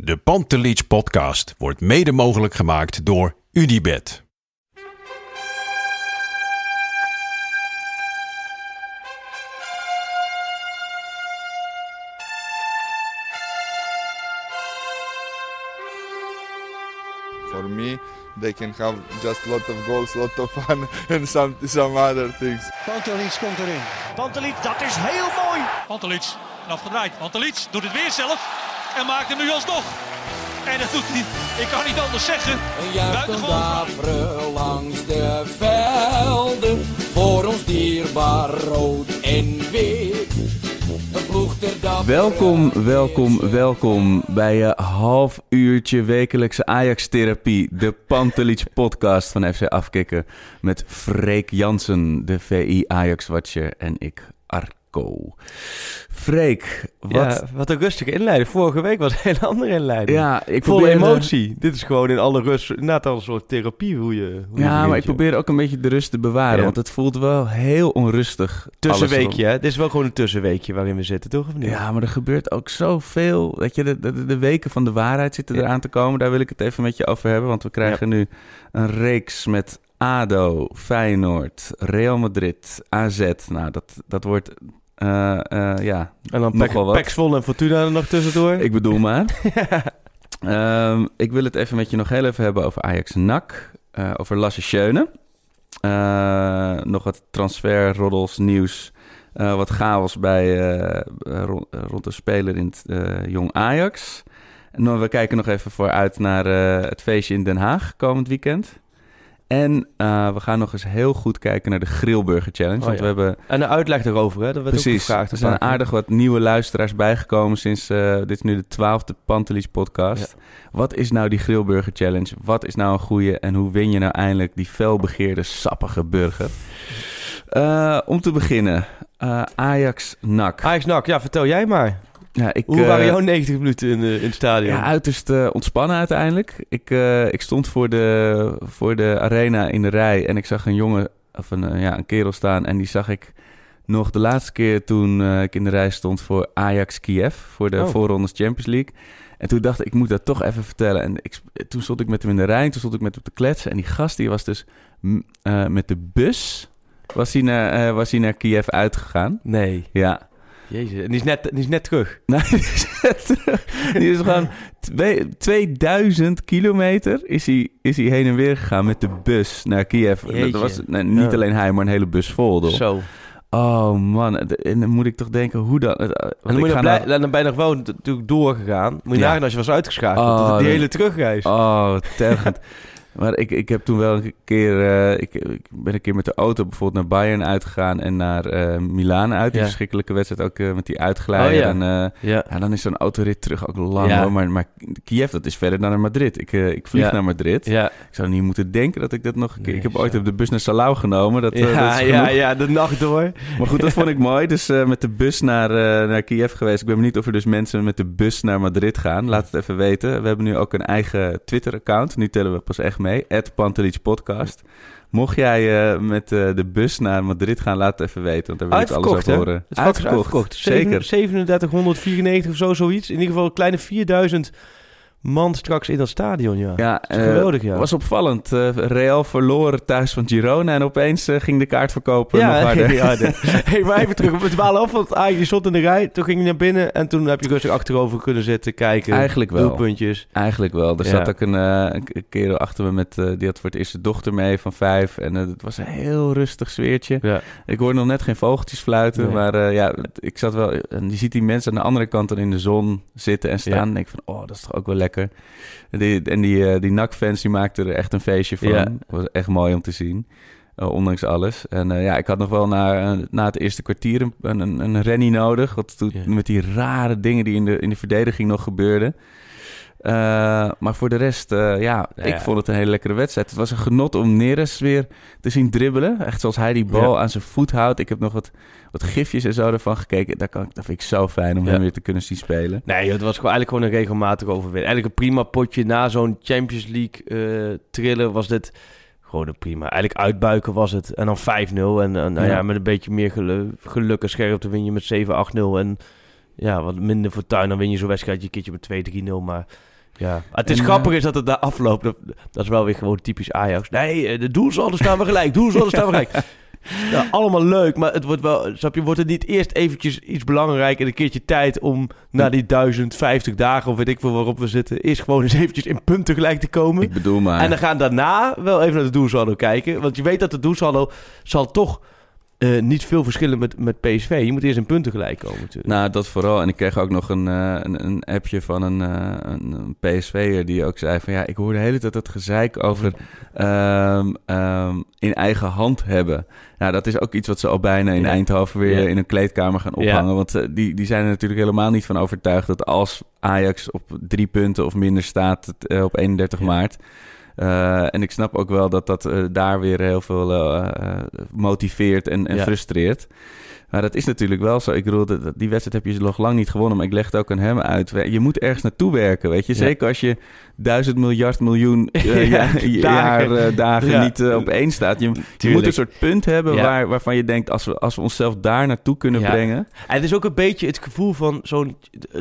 De Pantelich podcast wordt mede mogelijk gemaakt door Unibed. For me, they can have just a lot of goals, a lot of fun, and some some other things. Pantelic komt erin. Pantelic, dat is heel mooi. Pantelic, afgedraaid. Pantelic doet het weer zelf en maakt hem nu alsnog. En dat doet hij, ik kan niet anders zeggen. Een Buitengewoon. langs de velden. Voor ons dierbaar rood en wit. Welkom, welkom, welkom bij je half uurtje wekelijkse Ajax-therapie. De Pantelich podcast van FC Afkikken. Met Freek Jansen, de VI Ajax-watcher. En ik, Arco. Freek, wat... Ja, wat een rustige inleiding. Vorige week was een hele andere inleiding. Ja, ik Vol probeer... emotie. Dit is gewoon in alle rust. Inderdaad al een soort therapie hoe je... Hoe je Ja, maar ik probeer ook een beetje de rust te bewaren. Ja. Want het voelt wel heel onrustig. Tussenweekje, hè? Dit is wel gewoon een tussenweekje waarin we zitten, toch? Of niet? Ja, maar er gebeurt ook zoveel. Weet je, de, de, de weken van de waarheid zitten eraan te komen. Daar wil ik het even met je over hebben. Want we krijgen nu een reeks met ADO, Feyenoord, Real Madrid, AZ. Nou, dat, dat wordt, eh, eh, ja, En dan Nog Pek- wel wat. Paxvol en Fortuna er nog tussendoor. ik bedoel maar. Ehm, ik wil het even met je nog heel even hebben over Ajax NAC. eh, over Lasse Schöne. Nog wat transferroddels, nieuws. wat chaos bij, rond, rond de speler in het Jong Ajax. En dan, we kijken nog even vooruit naar het feestje in Den Haag komend weekend. En eh, we gaan nog eens heel goed kijken naar de Grillburger Challenge. Oh, want ja. we hebben En een uitleg erover, hè? Dat werd ook Precies. gevraagd. Er zijn aardig wat nieuwe luisteraars bijgekomen sinds eh, dit is nu de twaalfde Pantelis podcast. Wat is nou die Grillburger Challenge? Wat is nou een goeie en hoe win je nou eindelijk die felbegeerde sappige burger? Eh, om te beginnen, Ajax keer. Ajax NAC, ja, vertel jij maar. Ja, ik, Hoe eh, waren jouw 90 minuten in, eh, in het stadion? ja, uiterst eh, ontspannen uiteindelijk. Ik, eh, ik stond voor de, voor de arena in de rij en ik zag een jongen, of een, eh, ja, een kerel staan. En die zag ik nog de laatste keer toen eh, ik in de rij stond voor Ajax Kiev, voor de Oh. voorrondes Champions League. En toen dacht ik, ik moet dat toch even vertellen. En ik, toen stond ik met hem in de rij, en toen stond ik met hem te kletsen. En die gast die was dus eh, met de bus, was hij naar, eh, was hij naar Kiev uitgegaan. Nee. Ja, Jezus. En die is net, die is net terug. Nee, die is, die is gewoon twee- 2000 kilometer is hij, is hij heen en weer gegaan met de bus naar Kiev. Jeetje. Dat was nee, niet alleen hij, maar een hele bus vol. Door. Zo. Oh man, en dan moet ik toch denken, hoe dan? En dan, moet je blij, nou- dan ben je nog wel natuurlijk doorgegaan. Moet je Ja. nagaan als je was uitgeschakeld. Oh, die hele terugreis. Oh, tergend. maar ik, ik heb toen wel een keer... eh, ik, ik ben een keer met de auto bijvoorbeeld naar Bayern uitgegaan... en naar eh Milaan uit. Die Ja. verschrikkelijke wedstrijd ook eh, met die uitglijder. Oh, ja. en, eh, Ja. Ja, dan is zo'n autorit terug ook lang hoor. Maar, maar Kiev, dat is verder dan naar Madrid. Ik, ik vlieg naar Madrid. Ja. Ik zou niet moeten denken dat ik dat nog een keer... Nee, ik heb zo. ooit op de bus naar Salau genomen. Dat, dat Ja, ja, ja, de nacht door. Maar goed, dat vond ik mooi. Dus met de bus naar, naar Kiev geweest. Ik ben benieuwd of er dus mensen met de bus naar Madrid gaan. Laat het even weten. We hebben nu ook een eigen Twitter-account. Nu tellen we pas echt mee. Pantelich Podcast. Mocht jij eh, met eh, de bus naar Madrid gaan, laat het even weten. Want daar wil ik alles Uitverkocht, over horen. Het is uitverkocht. Zeker. 3794 of zo, zoiets. In ieder geval een kleine 4000 man straks in dat stadion, ja. Ja, Dat eh, geweldig, ja. was opvallend. Eh, Real verloren thuis van Girona en opeens eh, ging de kaartverkoper nog harder. ja, hey, maar even terug op het dwalen af. Want ah, je stond in de rij, toen ging je naar binnen... en toen heb je rustig achterover kunnen zitten, kijken. Eigenlijk wel. Doelpuntjes. Eigenlijk wel. Er Ja. zat ook een, een kerel achter me met, die had voor het eerst zijn dochter mee van vijf. En het was een heel rustig sfeertje. Ja. Ik hoorde nog net geen vogeltjes fluiten, Nee. maar ja, ik zat wel... En je ziet die mensen aan de andere kant dan in de zon zitten en staan. Ja. En denk van, oh, dat is toch ook wel lekker. En die, en die, eh, die NAC-fans, die maakten er echt een feestje van. Ja. Was echt mooi om te zien. eh, ondanks alles. En eh, ja, ik had nog wel na, na het eerste kwartier een, een, een rennie nodig. Wat toen, met die rare dingen die in de, in de verdediging nog gebeurden. Eh, maar voor de rest, eh, ja, ik ja. vond het een hele lekkere wedstrijd. Het was een genot om Neres weer te zien dribbelen. Echt zoals hij die bal Ja. aan zijn voet houdt. Ik heb nog wat, wat gifjes en zo ervan gekeken. Daar kan, ik- dat vind ik zo fijn om Ja. hem weer te kunnen zien spelen. Nee, het was gewoon eigenlijk gewoon een regelmatige overwinning. Eigenlijk een prima potje na zo'n Champions League eh thriller was dit gewoon een prima. Eigenlijk uitbuiken was het. En dan 5-0. En, en nou ja. Met een beetje meer gelu- geluk en scherpte win je met 7-8-0. En ja, wat minder fortuin, dan win je zo'n wedstrijd een keertje met 2-3-0. Maar ja, het is En, grappig eh, is dat het daar afloopt. Dat, dat is wel weer gewoon typisch Ajax. Nee, eh, de doelsalden staan we gelijk. Doelsalden staan we gelijk. Ja, allemaal leuk, maar het wordt wel, snap je, wordt het niet eerst eventjes iets belangrijk en een keertje tijd om na die 1050 dagen of weet ik veel waarop we zitten, eerst gewoon eens eventjes in punten gelijk te komen. Ik bedoel maar... En dan gaan daarna wel even naar de doelsaldo kijken, want je weet dat de doelsaldo zal toch eh, niet veel verschillen met, met PSV. Je moet eerst in punten gelijk komen natuurlijk. Nou, dat vooral. En ik kreeg ook nog een, eh, een, een appje van een, eh, een, PSV'er die ook zei van... Ja, ik hoor de hele tijd dat gezeik over ehm, ehm, in eigen hand hebben. Nou, dat is ook iets wat ze al bijna in Ja. Eindhoven weer Ja. in een kleedkamer gaan Ja. ophangen. Want die, die zijn er natuurlijk helemaal niet van overtuigd dat als Ajax op drie punten of minder staat op 31 Ja. maart... eh, en ik snap ook wel dat dat eh, daar weer heel veel eh, motiveert en, en Ja. frustreert. Maar dat is natuurlijk wel zo. Ik bedoel, die wedstrijd heb je nog lang niet gewonnen. Maar ik leg het ook aan hem uit. Je moet ergens naartoe werken, weet je. Zeker als je duizend miljard miljoen eh, Ja, ja, dagen. jaar, eh, dagen Ja. niet eh, op één staat. Je, moet een soort punt hebben waar, waarvan je denkt... Als we, als we onszelf daar naartoe kunnen Ja. brengen... En het is ook een beetje het gevoel van zo'n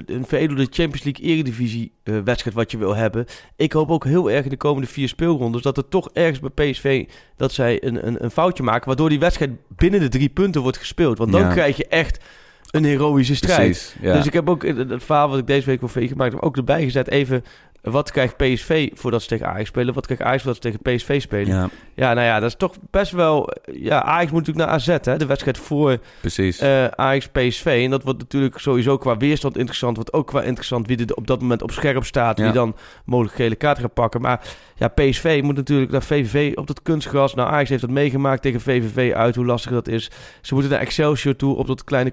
een veredelde Champions League Eredivisie wedstrijd wat je wil hebben. Ik hoop ook heel erg in de komende vier speelrondes dat er toch ergens bij PSV dat zij een, een, een foutje maken, waardoor die wedstrijd binnen de drie punten wordt gespeeld. Want dan Ja. krijg je echt een heroïsche strijd. Precies, ja. Dus ik heb ook het, het verhaal wat ik deze week voor V gemaakt heb, ook erbij gezet. Even, wat krijgt PSV voordat ze tegen Ajax spelen? Wat krijgt Ajax voordat ze tegen PSV spelen? Ja, ja, nou ja, dat is toch best wel... Ja, Ajax moet natuurlijk naar AZ, hè? De wedstrijd voor precies. eh Ajax PSV. En dat wordt natuurlijk sowieso qua weerstand interessant. Wordt ook qua interessant wie er op dat moment op scherp staat. Ja. Wie dan mogelijk gele kaart gaat pakken. Maar ja, PSV moet natuurlijk naar VVV op dat kunstgras. Nou, Ajax heeft dat meegemaakt tegen VVV uit. Hoe lastig dat is. Ze moeten naar Excelsior toe op dat kleine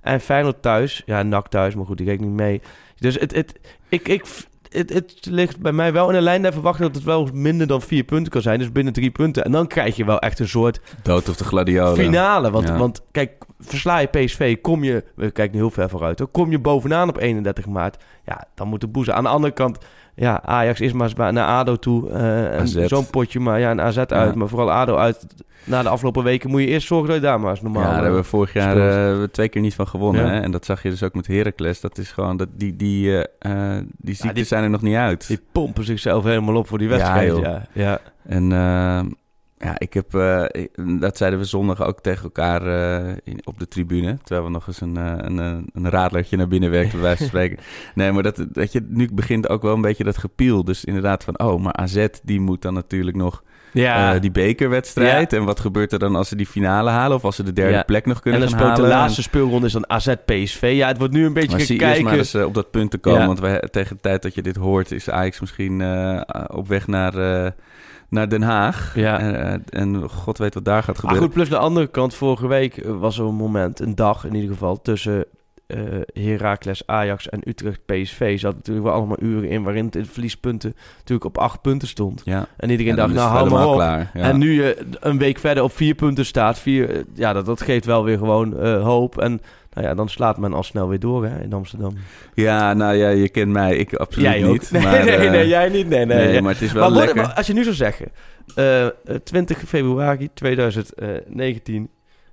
En Feyenoord thuis. Ja, NAC thuis. Maar goed, die reek niet mee. Dus het, het, ik, ik, het, het ligt bij mij wel in de lijn der verwachting dat het wel minder dan vier punten kan zijn. Dus binnen drie punten. En dan krijg je wel echt een soort Dood of de gladiolen. finale. Want, Ja. want kijk, versla je PSV, kom je, we kijken nu heel ver vooruit, hoor, kom je bovenaan op 31 maart, ja, dan moet de boezen. Aan de andere kant, ja, Ajax is maar naar ADO toe. AZ. Zo'n potje, maar ja, een AZ uit, maar vooral ADO uit. Na de afgelopen weken moet je eerst zorgen dat je daar maar eens normaal... Ja, daar eh, hebben we vorig jaar eh, twee keer niet van gewonnen. Ja. Hè? En dat zag je dus ook met Heracles. Dat is gewoon, dat die, die, eh, die ziektes die- zijn er nog niet uit. Die pompen zichzelf helemaal op voor die wedstrijd. Ja, ja. En ja, ik heb, eh, dat zeiden we zondag ook tegen elkaar eh, in- op de tribune. Terwijl we nog eens een, eh, een, een radlertje naar binnen werkten, bij wijze van spreken. Nee, maar dat, dat je, nu begint ook wel een beetje dat gepiel. Dus inderdaad van, oh, maar AZ die moet dan natuurlijk nog ja. die bekerwedstrijd. En wat gebeurt er dan als ze die finale halen? Of als ze de derde Ja. plek nog en kunnen dan gaan de laatste speelronde is dan AZ PSV. Ja, het wordt nu een beetje Maar zie eerst kijken. maar eens op dat punt te komen. Want wij, tegen de tijd dat je dit hoort... is Ajax misschien op weg naar, naar Den Haag. Ja. En, eh, en god weet wat daar gaat Maar gebeuren. goed, plus de andere kant, vorige week eh, was er een moment, een dag in ieder geval, tussen eh Heracles, Ajax en Utrecht PSV. Zat natuurlijk wel allemaal uren in waarin het in verliespunten natuurlijk op acht punten stond. ja. En iedereen dacht, nou hou maar op. klaar. Ja. En nu je een week verder op vier punten staat, vier, ja, dat, dat geeft wel weer gewoon hoop. En nou ja, dan slaat men al snel weer door hè, in Amsterdam. ja, nou ja, je kent mij. Ik absoluut jij ook. niet. Nee, maar, nee, eh, nee, jij niet. Nee, nee. nee, maar het is wel maar worden- lekker. maar als je nu zou zeggen, eh, eh, 20 februari 2019,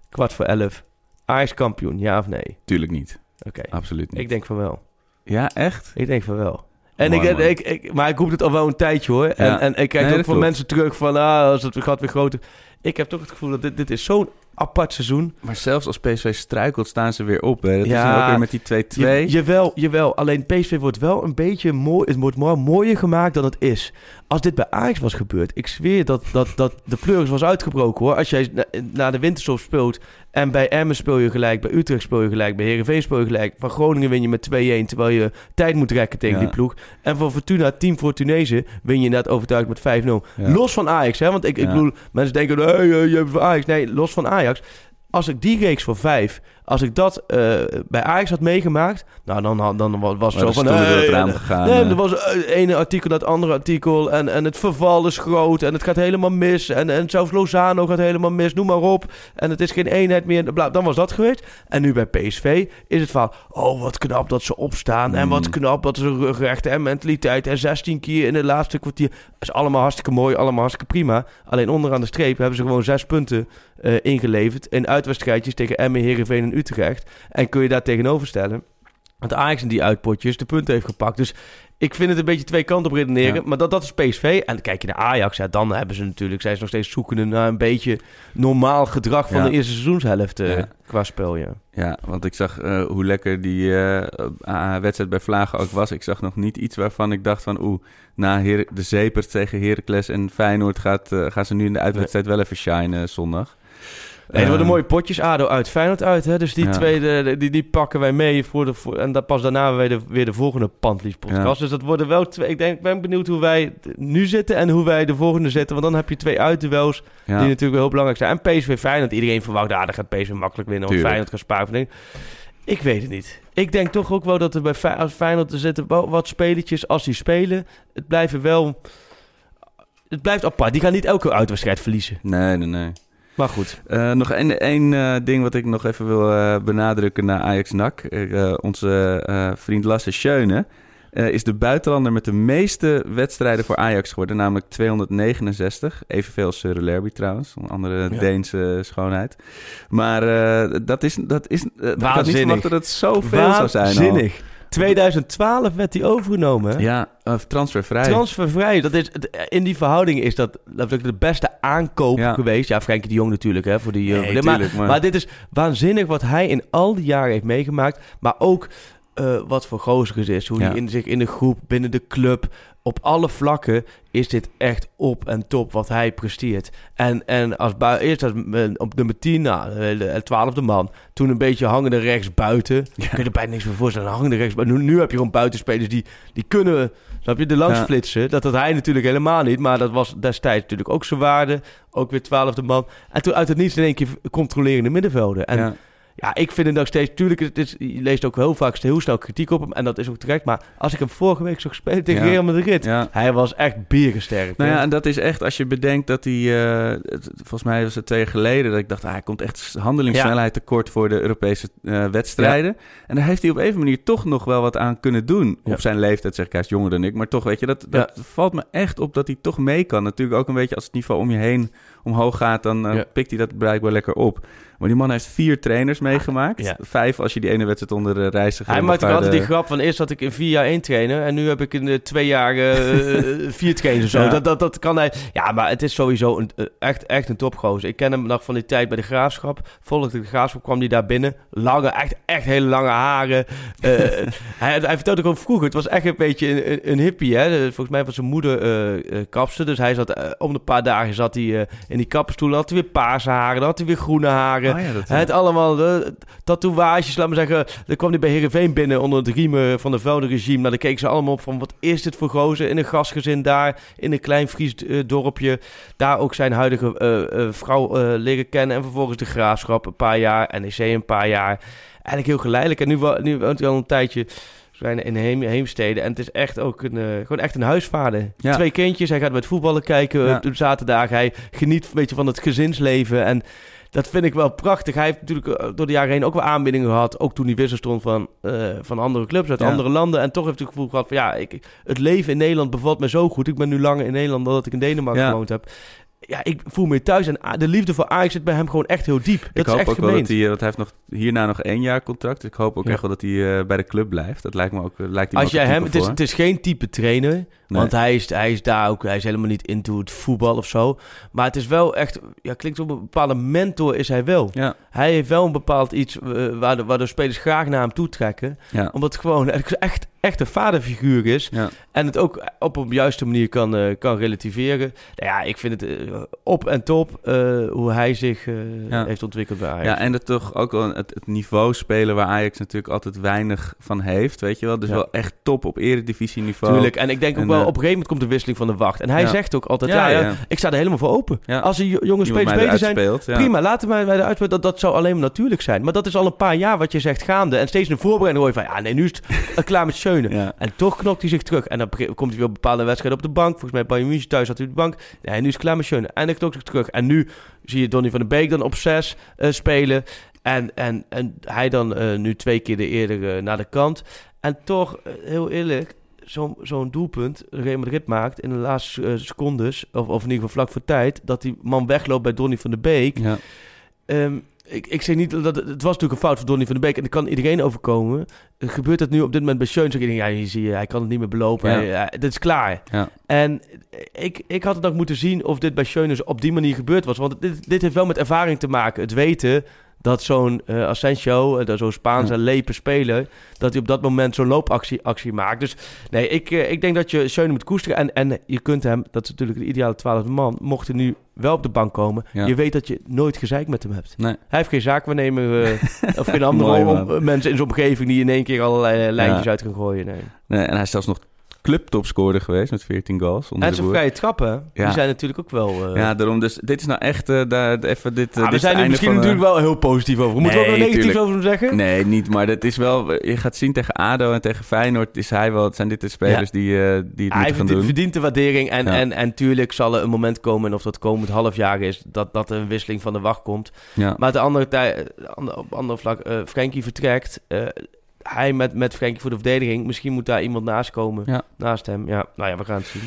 kwart voor 11, Ajax kampioen, ja of nee? Tuurlijk niet. Oké. Absoluut niet. Ik denk van wel. Ja, echt? Ik denk van wel. En Mooi, ik, ik, ik, maar ik roep het al wel een tijdje hoor. En, Ja. en ik krijg Nee, ook van mensen terug van, ah, als het gaat weer groter. Ik heb toch het gevoel dat dit, dit is zo'n apart seizoen. Maar zelfs als PSV struikelt, staan ze weer op. Hè. Dat Ja. is ook weer met die 2-2. Je, jawel, jawel. Alleen PSV wordt wel een beetje mooi. Het wordt wel mooier gemaakt dan het is. Als dit bij Ajax was gebeurd, ik zweer dat, dat, dat de pleuris was uitgebroken hoor. Als jij na, na de winterstop speelt en bij Emmen speel je gelijk, bij Utrecht speel je gelijk, bij Heerenveen speel je gelijk. Van Groningen win je met 2-1, terwijl je tijd moet rekken tegen Ja. die ploeg. En van Fortuna, team Fortunezen, win je net overtuigd met 5-0. Ja. Los van Ajax, hè? Want ik, ik bedoel, mensen denken, hey, je hebt van Ajax. Nee, los van Ajax. Als ik die reeks voor vijf Als ik dat eh, bij Ajax had meegemaakt, nou dan, dan, was het zo van... door het raam gegaan, Nee, eh. er was het ene artikel het andere artikel en, en het verval is groot en het gaat helemaal mis. En, en zelfs Lozano gaat helemaal mis, noem maar op. En het is geen eenheid meer. Bla, dan was dat geweest. En nu bij PSV is het van, oh wat knap dat ze opstaan. En wat knap dat ze rugrechten en mentaliteit en 16 keer in het laatste kwartier. Dat is allemaal hartstikke mooi, allemaal hartstikke prima. Alleen onderaan de streep hebben ze gewoon zes punten eh, ingeleverd in uitwedstrijdjes tegen Emmen, Heerenveen en Utrecht. En kun je daar tegenover stellen dat Ajax in die uitpotjes de punten heeft gepakt. Dus ik vind het een beetje twee kanten op redeneren. Ja. Maar dat, dat is PSV. En kijk je naar Ajax, ja, dan hebben ze natuurlijk... zijn ze nog steeds zoekende naar een beetje normaal gedrag van Ja. de eerste seizoenshelft eh, Ja. qua spel, ja. Ja, want ik zag eh, hoe lekker die eh, wedstrijd bij Vlagen ook was. Ik zag nog niet iets waarvan ik dacht van... oeh, na Her de Zepers tegen Heracles en Feyenoord... Gaat, gaan ze nu in de uitwedstrijd wel even shinen zondag. Nee, er worden Ehm, mooie potjes. ADO uit, Feyenoord uit. Hè? Dus die Ja. twee, de- die, die pakken wij mee. Voor de, voor, en dan pas daarna weer de, weer de volgende Pandlies podcast. Ja. Dus dat worden wel twee... Ik denk, ik ben benieuwd hoe wij nu zitten en hoe wij de volgende zitten. Want dan heb je twee uitduels Ja. die natuurlijk wel heel belangrijk zijn. En PSV Feyenoord. Iedereen verwacht, ah, dan gaat PSV makkelijk winnen. Want. Feyenoord gaat sparen. Ik weet het niet. Ik denk toch ook wel dat er bij Feyenoord er zitten wat spelertjes als die spelen. Het blijven wel... Het blijft apart. Die gaan niet elke uitwedstrijd verliezen. Nee, nee, nee. Maar goed. Eh, nog één één, eh, ding wat ik nog even wil eh, benadrukken naar Ajax NAC. Eh, onze vriend Lasse Schöne is de buitenlander met de meeste wedstrijden voor Ajax geworden. Namelijk 269. Evenveel als Søren Lerby trouwens. Een andere Ja. Deense schoonheid. Maar dat is... Dat is eh, ik had niet Waanzinnig. verwacht dat het zoveel zou zijn al. Waanzinnig. 2012 werd hij overgenomen. hè? Ja, eh, transfervrij. Transfervrij. Dat is, in die verhouding is dat, dat is de beste aankoop Ja. geweest. Ja, Frenkie de Jong natuurlijk. Hè, voor die, eh, Nee, maar, maar... maar- dit is waanzinnig wat hij in al die jaren heeft meegemaakt. Maar ook eh, wat voor gozer is. Hoe Ja. hij in, zich in de groep, binnen de club... Op alle vlakken is dit echt op en top wat hij presteert. En, en als eerst als, eh, op nummer 10, nou, eh, de twaalfde man. Toen een beetje hangende rechts buiten. Kun je er bijna niks meer voorstellen. Hangende rechts buiten. Nu, nu heb je gewoon buitenspelers die, die kunnen... Snap je, de langs Ja. flitsen. Dat had hij natuurlijk helemaal niet. Maar dat was destijds natuurlijk ook zijn waarde. Ook weer twaalfde man. En toen uit het niets in één keer controlerende middenvelden. En ja. Ja. ik vind het nog steeds... Tuurlijk, het is, je leest ook heel vaak heel snel kritiek op hem. En dat is ook terecht. Maar als ik hem vorige week zag spelen tegen Ja. Real Madrid... Ja. Hij was echt biergesterkt. Nou ja, en dat is echt, als je bedenkt dat hij, eh, het- volgens mij was het twee jaar geleden, dat ik dacht, ah, hij komt echt handelingssnelheid tekort voor de Europese eh, wedstrijden. En daar heeft hij op een manier toch nog wel wat aan kunnen doen. Op zijn leeftijd, zeg ik, hij is jonger dan ik. Maar toch, weet je, dat, dat valt me echt op dat hij toch mee kan. Natuurlijk ook een beetje als het niveau om je heen omhoog gaat, dan eh, pikt hij dat blijkbaar lekker op. Maar die man heeft vier trainers meegemaakt. Ja. Vijf als je die ene wedstrijd onder de reiziger... Hij maakt altijd de- die grap van eerst had ik in vier jaar één trainer en nu heb ik in eh, twee jaar eh, vier trainers of zo. Ja. Dat, dat, dat kan hij. Ja, maar het is sowieso een, eh, echt, echt een topgozer. Ik ken hem nog van die tijd bij de Graafschap. Volgde de Graafschap kwam hij daar binnen. Lange, echt, echt hele lange haren. Eh, hij, hij vertelde ook over vroeger. Het was echt een beetje een, een, een hippie. Hè? Volgens mij was zijn moeder eh eh, kapster. Dus hij zat eh, om de paar dagen zat hij eh, in die kapperstoel. Dan had hij weer paarse haren. Dan had hij weer groene haren. Oh ja, dat- Het allemaal de tatoeages, laat me zeggen. Dan kwam hij bij Heerenveen binnen onder het riemen van de Velden-regime. Nou, dan keken ze allemaal op van, wat is dit voor gozer? In een gastgezin daar, in een klein Fries eh, dorpje. Daar ook zijn huidige eh, eh, vrouw eh, leren kennen. En vervolgens de Graafschap een paar jaar, NEC een paar jaar. Eigenlijk heel geleidelijk. En nu, nu woont hij al een tijdje... zijn in Heem, Heemstede. En het is echt ook een, gewoon echt een huisvader. Ja. Twee kindjes. Hij gaat met voetballen kijken Ja. op zaterdag. Hij geniet een beetje van het gezinsleven. En dat vind ik wel prachtig. Hij heeft natuurlijk eh, door de jaren heen ook wel aanbiedingen gehad. Ook toen hij wissel stond van, eh, van andere clubs uit Ja. andere landen. En toch heeft hij het gevoel gehad van ja, ik, het leven in Nederland bevalt me zo goed. Ik ben nu langer in Nederland dan dat ik in Denemarken Ja. gewoond heb. Ja, ik voel me thuis. En ah, de liefde voor Ajax zit bij hem gewoon echt heel diep. Dat ik is hoop echt ook wel dat hij, eh, want hij heeft nog hierna nog één jaar contract. Dus ik hoop ook Ja. echt wel dat hij eh, bij de club blijft. Dat lijkt me ook, eh, lijkt hij Als jij hem, het is, het is geen type trainer. Want hij is, hij is daar ook, hij is helemaal niet into het voetbal of zo. Maar het is wel echt, ja, klinkt op een bepaalde mentor is hij wel. Ja, Hij heeft wel een bepaald iets eh, waar, de, waar de spelers graag naar hem toe trekken. ja. Omdat gewoon, het is echt, echt een vaderfiguur is. Ja. En het ook op een juiste manier kan, eh, kan relativeren. Nou ja, ik vind het eh, op en top hoe hij zich heeft ontwikkeld bij Ajax. Ja, en het toch ook wel het, het niveau spelen waar Ajax natuurlijk altijd weinig van heeft, weet je wel. Dus wel echt top op eredivisie niveau. Tuurlijk. En ik denk ook En, wel, op een gegeven moment komt de wisseling van de wacht. En hij zegt ook altijd, Ja, ik sta er helemaal voor open. Als jo- jonge spelers mij beter eruit zijn, prima. Laten wij bij de uitwedstrijd, dat, dat zou alleen maar natuurlijk zijn. Maar dat is al een paar jaar wat je zegt gaande. En steeds de voorbereiding hoor je van, ja nee, nu is het klaar met Schöne. Ja. En toch knokt hij zich terug. En dan komt hij weer op bepaalde wedstrijden op de bank. Volgens mij bij München thuis had hij op de bank. Nee, nu is het klaar met Schöne. En dan knokt hij zich terug. En nu zie je Donny van der Beek dan op zes eh, spelen. En, en, en hij dan eh, nu twee keer de eerder eh, naar de kant. En toch, heel eerlijk, zo'n doelpunt Real Madrid maakt in de laatste eh, secondes, of, of in ieder geval vlak voor tijd, dat die man wegloopt bij Donny van der Beek. Ja. Ehm, ik, ik zeg niet dat het, was natuurlijk een fout van Donny van der Beek en dat kan iedereen overkomen. Gebeurt dat nu op dit moment bij Schöne? Zeg ik denk, ja, hier zie je, hij kan het niet meer belopen. Ja. Hij, dit is klaar. Ja. En ik, ik had het ook moeten zien of dit bij Schöne op die manier gebeurd was. Want dit, dit heeft wel met ervaring te maken. Het weten dat zo'n eh Asensio, dat zo'n Spaanse Ja. lepe speler, dat hij op dat moment zo'n loopactie actie maakt. Dus nee, ik, eh, ik denk dat je Schöne moet koesteren. En, en je kunt hem, dat is natuurlijk de ideale twaalfde man, mocht hij nu wel op de bank komen. Ja. Je weet dat je nooit gezeik met hem hebt. Nee. Hij heeft geen zaakwaarnemer of geen andere Mooi, om- man. mensen in zijn omgeving die in één keer allerlei lijntjes Ja. uit gaan gooien. Nee. Nee, en hij is zelfs nog clubtopscorer geweest met 14 goals. Onder En zijn vrije trappen, Ja. die zijn natuurlijk ook wel... eh, Ja, daarom. Dus dit is nou echt eh, daar, even dit. eh, Ah, dit we zijn einde misschien van, natuurlijk wel heel positief over. Moeten we ook Nee, wel negatief over hem zeggen? Nee, niet. Maar het is wel. Je gaat zien tegen ADO en tegen Feyenoord. Is hij wel. Zijn dit de spelers die, die het Hij moeten gaan verdient, doen. verdient de waardering. En, Ja. en, en tuurlijk zal er een moment komen, en of dat komend half jaar is, dat, dat er een wisseling van de wacht komt. Maar de andere tij, ander- op ander vlak, Frenkie vertrekt. Hij met, met Frenkie voor de verdediging. Misschien moet daar iemand naast komen. Ja. Naast hem. Ja, nou ja, we gaan het zien.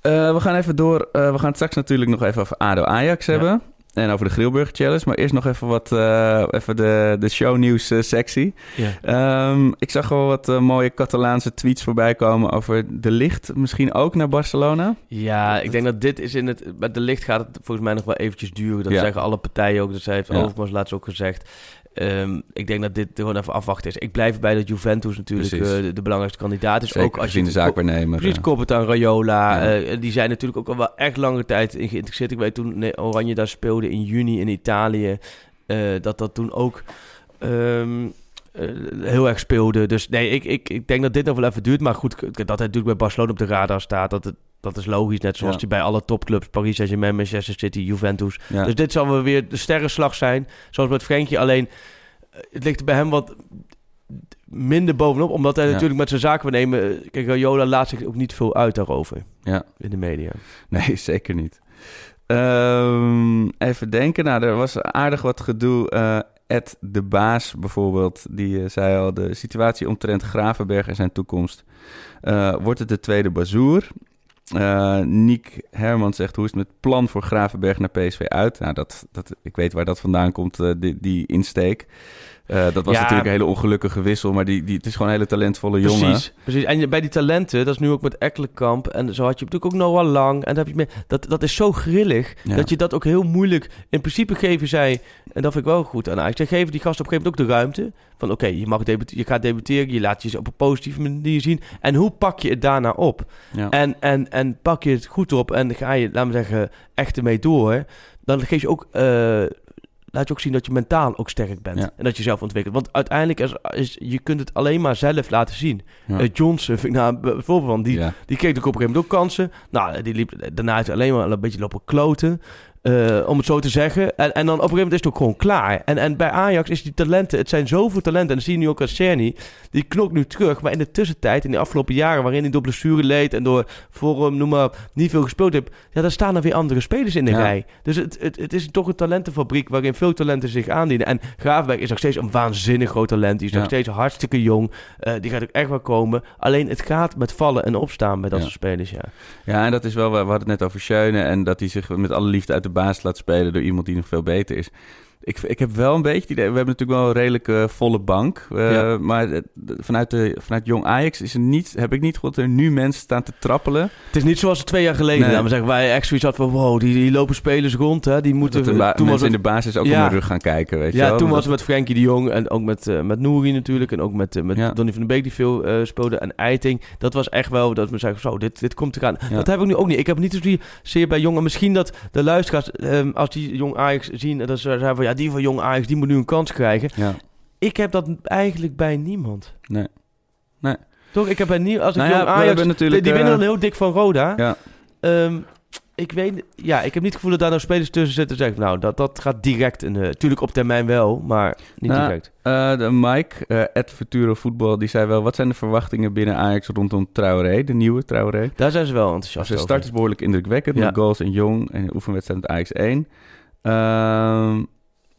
Eh, we gaan even door. eh, we gaan het straks natuurlijk nog even over ADO Ajax Ja. hebben. En over de Grillburger Challenge. Maar eerst nog even wat. eh, even de, de shownieuws eh, sectie. Ja. Ehm, ik zag wel wat mooie Catalaanse tweets voorbij komen over de licht. Misschien ook naar Barcelona. Ja, ik denk dat dit is in het... Met de licht gaat het volgens mij nog wel eventjes duren. Dat Ja. zeggen alle partijen ook. Dat zij heeft Ja. Overmars laatst ook gezegd. Ehm, ik denk dat dit gewoon even afwachten is. Ik blijf erbij dat Juventus natuurlijk eh, de, de belangrijkste kandidaat is. Zeker ook als je in de zaakwaarnemer. Precies. Koppert Rayola. Ja. eh, die zijn natuurlijk ook al wel echt lange tijd in geïnteresseerd. Ik weet toen Oranje daar speelde in juni in Italië. eh, dat dat toen ook ehm, eh, heel erg speelde. Dus nee, ik, ik, ik denk dat dit nog wel even duurt. Maar goed, dat hij natuurlijk bij Barcelona op de radar staat. Dat, het, dat is logisch. Net zoals Ja. hij bij alle topclubs. Paris Saint-Germain, Manchester City, Juventus. Ja. Dus dit zal weer de sterrenslag zijn. Zoals met Frenkie. Alleen, eh, het ligt er bij hem wat minder bovenop. Omdat hij Ja. natuurlijk met zijn zaken nemen. Kijk, Rayola laat zich ook niet veel uit daarover ja. in de media. Nee, zeker niet. Ehm, even denken. Nou, er was aardig wat gedoe. eh Ed de Baas bijvoorbeeld, die eh, zei al... de situatie omtrent Gravenberg en zijn toekomst. Wordt het de tweede bazoer? Eh Niek Herman zegt, hoe is het met plan voor Gravenberg naar PSV uit? Nou, dat, dat, ik weet waar dat vandaan komt, eh, die, die insteek. Eh, dat was Ja. natuurlijk een hele ongelukkige wissel, maar die, die, het is gewoon een hele talentvolle jongen. Precies, precies. En bij die talenten, dat is nu ook met Ekkelenkamp. En zo had je natuurlijk ook Noah Lang. En dat, heb je dat, dat is zo grillig, Ja. dat je dat ook heel moeilijk... In principe geven zij, en dat vind ik wel goed aan Ajax... zij geven die gasten op een gegeven moment ook de ruimte. Van oké, je mag je gaat debuteren, je laat je op een positieve manier zien. En hoe pak je het daarna op? Ja. En, en, en pak je het goed op en ga je, laten we zeggen, echt ermee door... dan geef je ook... eh, Laat je ook zien dat je mentaal ook sterk bent. Ja. En dat je zelf ontwikkelt. Want uiteindelijk is, is je kunt het alleen maar zelf laten zien. Ja. Eh, Johnson vind ik nou een voorbeeld van. Die, Ja. die kreeg ook op een gegeven moment ook kansen. Nou, die liep daarna uit alleen maar een beetje lopen kloten. Eh, om het zo te zeggen. En, en dan op een gegeven moment is het ook gewoon klaar. En, en bij Ajax is die talenten, het zijn zoveel talenten. En dat zie je nu ook als Cerny. Die knokt nu terug. Maar in de tussentijd, in de afgelopen jaren, waarin hij door blessure leed en door vorm, noem maar, niet veel gespeeld heeft. Ja, daar staan er weer andere spelers in de Ja. rij. Dus het, het, het is toch een talentenfabriek waarin veel talenten zich aandienen. En Graafberg is nog steeds een waanzinnig groot talent. Die is Ja. nog steeds hartstikke jong. Eh, die gaat ook echt wel komen. Alleen het gaat met vallen en opstaan bij dat Ja. soort spelers, ja. Ja, en dat is wel, we hadden het net over Schöne en dat hij zich met alle liefde uit de baas laat spelen door iemand die nog veel beter is. Ik, ik heb wel een beetje het idee... We hebben natuurlijk wel een redelijke volle bank. eh, Ja. Maar vanuit, de, vanuit Jong Ajax is er niet, heb ik niet gehoord dat er nu mensen staan te trappelen. Het is niet zoals twee jaar geleden. Nee. Nou, we zeggen, wij echt zoiets hadden van, wow, die, die lopen spelers rond. Hè, die moeten, de toen was het, in de basis ook Ja. om hun rug gaan kijken, weet je ja, wel. toen Dat- was het met Frenkie de Jong en ook met, eh met Nouri natuurlijk. En ook met, eh, met Ja. Donny van den Beek die veel eh, speelde. En Eiting. Dat was echt wel, dat we zeggen, zo, dit, dit komt eraan. Ja. Dat heb ik nu ook niet. Ik heb niet zozeer bij jongen. Misschien dat de luisteraars, ehm, als die Jong Ajax zien... dat ze zeggen van, ja, die van Jong Ajax, die moet nu een kans krijgen. Ja, Ik heb dat eigenlijk bij niemand. nee. Toch? Ik heb bij niemand... Als ik Nou Jong Ajax... natuurlijk, die winnen eh, dan heel dik van Roda. Ja. Ehm, ik weet... Ja, ik heb niet het gevoel dat daar nou spelers tussen zitten... en zeggen, nou, dat, dat gaat direct... Een, eh, tuurlijk op termijn wel, maar niet Nou, direct. Eh, de Mike, eh Ed Futuro Voetbal, die zei wel... Wat zijn de verwachtingen binnen Ajax rondom Traoré, de nieuwe Traoré? Daar zijn ze wel enthousiast Zijn start is behoorlijk indrukwekkend Ja. met goals en Jong en oefenwedstrijd met Ajax 1. Ehm